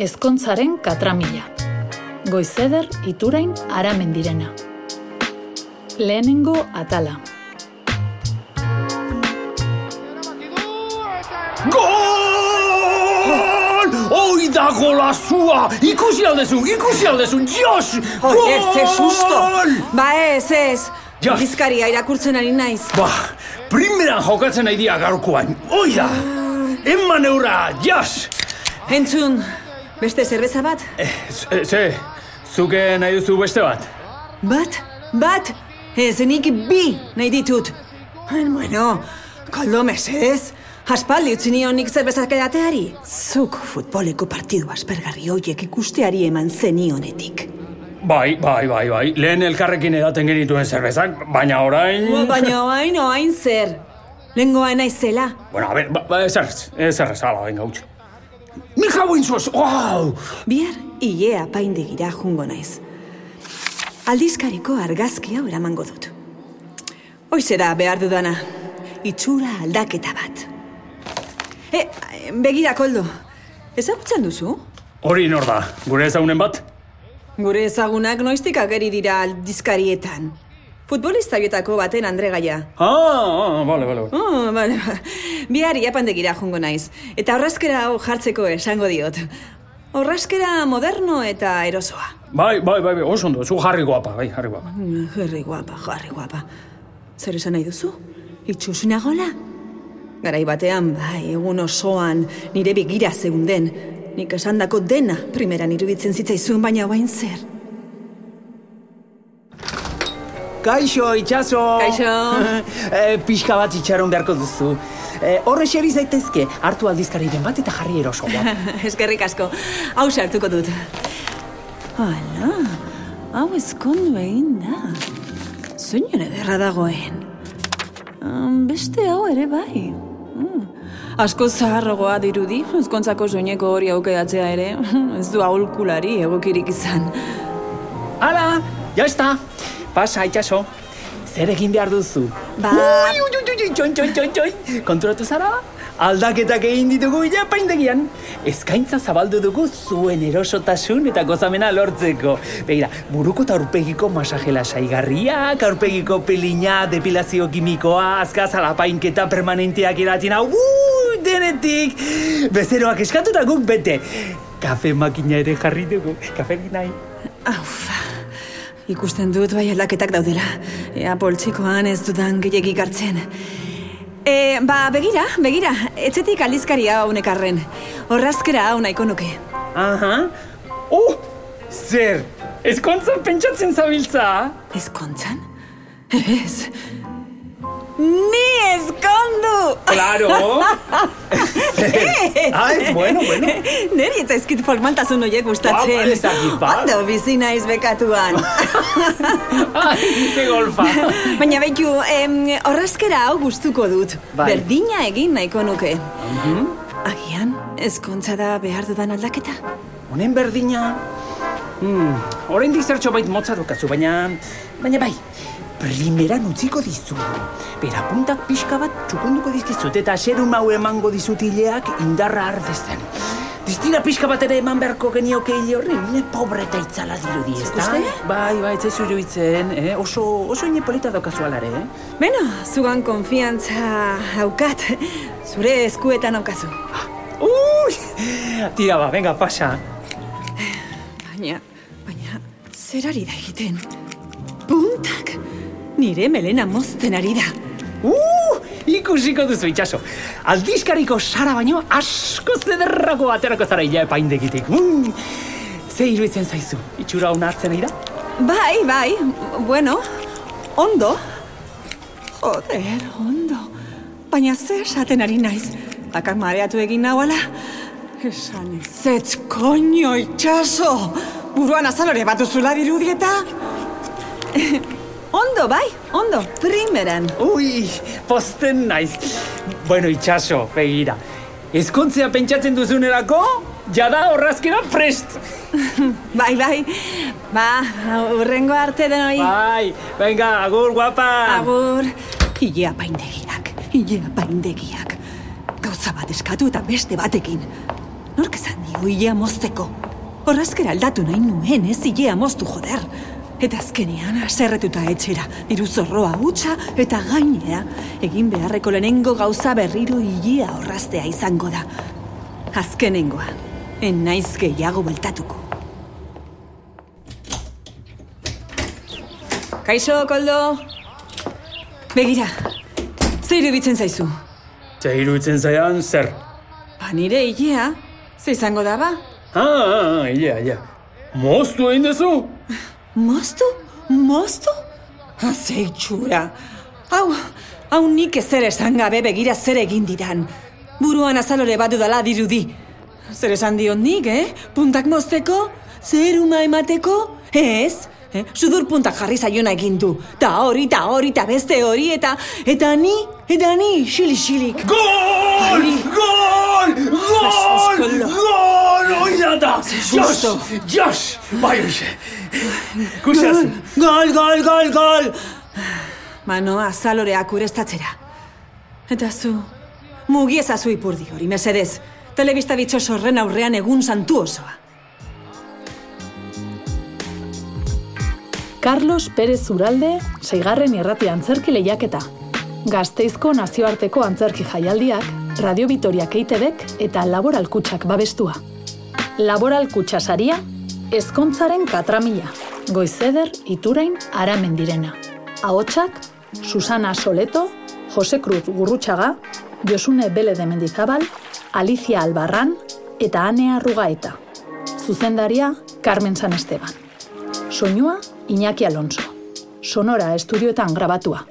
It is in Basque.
Ezkontzaren katramila. Goizeder iturain aramendirena. Lehenengo atala. Gol! Hoi da golazua! Ikusi aldezu, ikusi aldezu, jos! Oi, ez, ze susto! Ba ez, ez! Ja. Bizkaria irakurtzen ari naiz. Ba, primeran jokatzen nahi dia gaurkoan. Hoi da! Eman eura, jas! Entzun, beste zerbeza bat? Ze, ze, zuke nahi duzu beste bat? Bat? Bat? Ez, nik bi nahi ditut. Bueno, koldo mesedez. Aspaldi utzi nion nik zerbezak edateari. Zuk futboleko partidu aspergarri hoiek ikusteari eman zenionetik. Bai, bai, bai, bai. Lehen elkarrekin edaten genituen zerbezak, baina orain... Baina oain, oain zer. Lengoa naizela. Bueno, a ver, ba, ba, ez errez, ez jau inzuaz, wow! Bihar, ilea paindegira jungo naiz. Aldizkariko argazki hau eramango dut. Hoize da behar dudana. Itxura aldaketa bat. E, begira, koldo. Ezagutzen duzu? Hori nor da, gure ezagunen bat? Gure ezagunak noiztik ageri dira aldizkarietan. Futbolista bietako baten andregaia. Ah, ah, bale, bale. Oh, bale, ba. Bihar iapandegira jungo naiz. Eta horrazkera hau jartzeko esango diot. Horrazkera moderno eta erosoa. Bai, bai, bai, bai, oso ondo, zu jarri guapa, bai, jarri guapa. Mm, Jarri guapa, jarri guapa. Zer esan nahi duzu? Itxus nagola? Garai batean, bai, egun osoan, nire begira zeunden. Nik esandako dena primeran iruditzen zitzaizun, baina bain zer. Kaixo, itxaso! Kaixo. e, pixka bat itxaron beharko duzu. E, horre xeri zaitezke, hartu aldizkariren bat eta jarri erosoa. Eskerrik asko, hau sartuko dut. Hala, hau ezkondu egin da. Zeinen ederra dagoen. Mm, Beste hau ere bai. Mm. Asko zaharrogoa dirudi, ezkontzako soineko hori aukedatzea ere. Ez du aholkulari egokirik izan. Hala, ya está. Pasa, itxaso. Zer egin behar duzu? Ba- Ui, ui, ui, ui, txoin, txoin, txoin. Konturatu zara? Aldaketak egin ditugu ja paindegian. Eskaintza zabaldu dugu zuen erosotasun eta gozamena lortzeko. Begira, buruko eta aurpegiko masajela saigarriak, aurpegiko pelina, depilazio kimikoa, azkazala painketa permanenteak eratina, ui, denetik. Bezeroak eskatu eta guk bete. Kafe makina ere jarri dugu. Kafe nahi. Aufa, ikusten dut bai aldaketak daudela. Ea poltsikoan ez dudan gehiagik hartzen. E, ba, begira, begira, etzetik aldizkaria hau nekarren. Horrazkera hau nahiko nuke. Aha. Oh, zer, ezkontzan pentsatzen zabiltza? Ezkontzan? Ez. Ni ezkondu! Claro. ah, ez, bueno, bueno. Neri ez zaizkit formaltasun horiek gustatzen. Ba, ez dakit, ba. Ondo bizi naiz bekatuan. Ai, ze golfa. Baina behitu, em, horrazkera hau gustuko dut. Bai. Berdina egin nahiko nuke. Agian, ezkontza da behar dudan aldaketa? Honen berdina... Hmm, oraindik zertxo bait motza dukazu, baina... Baina bai, primeran utziko dizu. Bera puntak pixka bat txukunduko dizkizut eta serum hau emango dizutileak indarra ardezen. Distira pixka bat ere eman beharko genioke hile horri, ne pobre eta itzala dirudi, ez da? Bai, bai, ez zuru itzen, eh? oso, oso ine polita daukazu alare, eh? Beno, zugan konfiantza haukat. Zure eskuetan haukazu. Ui! Tira ba, venga, pasa. Baina, baina, zer ari da egiten? Puntak! Nire melena mozten ari da. Uh, ikusiko duzu itxaso. Aldizkariko sara baino asko zederrako aterako zara ila epaindegitik. Mm. Ze iruditzen zaizu, itxura hona hartzen nahi da? Bai, bai, bueno, ondo. Joder, ondo. Baina zer esaten ari naiz? Bakar mareatu egin nahuala? Esan ez, koño, itxaso! Buruan azalore bat duzula dirudieta? Ondo, bai, ondo, primeran. Ui, posten naiz. Bueno, itxaso, begira. Ezkontzea pentsatzen duzunerako, jada horrazkera prest. Bai, bai, ba, urrengo arte denoi. Bai, venga, agur, guapa. Agur, hilea paindegiak, hilea paindegiak. Gauza bat eskatu eta beste batekin. Nork esan dio ilea mozteko? Horrazkera aldatu nahi nuen ez ilea moztu joder. Eta azkenean aserretuta etxera, diru zorroa hutsa eta gainea, egin beharreko lehenengo gauza berriro ilea horraztea izango da. Azkenengoa, en naiz gehiago beltatuko. Kaixo, Koldo! Begira, ze iruditzen zaizu? Ze iruditzen zaian, zer? Ba, nire ilea, ze izango da ba? Ah, ah, ah, ilea, ilea. Moztu egin dezu? Moztu? Moztu? Ha, ze itxura. Hau, hau nik ezer esan gabe begira zer egin didan. Buruan azalore bat dudala dirudi. Zer esan dion nik, eh? Puntak mozteko? Zeruma emateko? Ez? Eh? Sudur puntak jarri zaiona egin du. Ta hori, ta hori, ta beste hori, eta... Eta ni, eta ni, xili-xilik. Gol! Ai. Gol! Gol! Gol! Oida da! Jos! justo. Jos! Bai, hoxe. Kusaz. Gol, gol, gol, gol! Manoa azaloreak urestatzera. Eta zu, mugi ezazu ipurdi hori, mesedez. Telebista bitxo sorren aurrean egun santu osoa. Carlos Pérez Uralde, seigarren irrati antzerki lehiaketa. Gazteizko nazioarteko antzerki jaialdiak, Radio Vitoriak EITBek eta Laboral Kutxak babestua. Laboral Kutxa saria, ezkontzaren katramila, goizeder iturain aramendirena. Ahotsak, Susana Soleto, Jose Cruz Gurrutxaga, Josune Bele de Mendizabal, Alicia Albarran eta Anea Rugaeta. Zuzendaria, Carmen San Esteban. Soinua, Iñaki Alonso. Sonora estudioetan grabatua.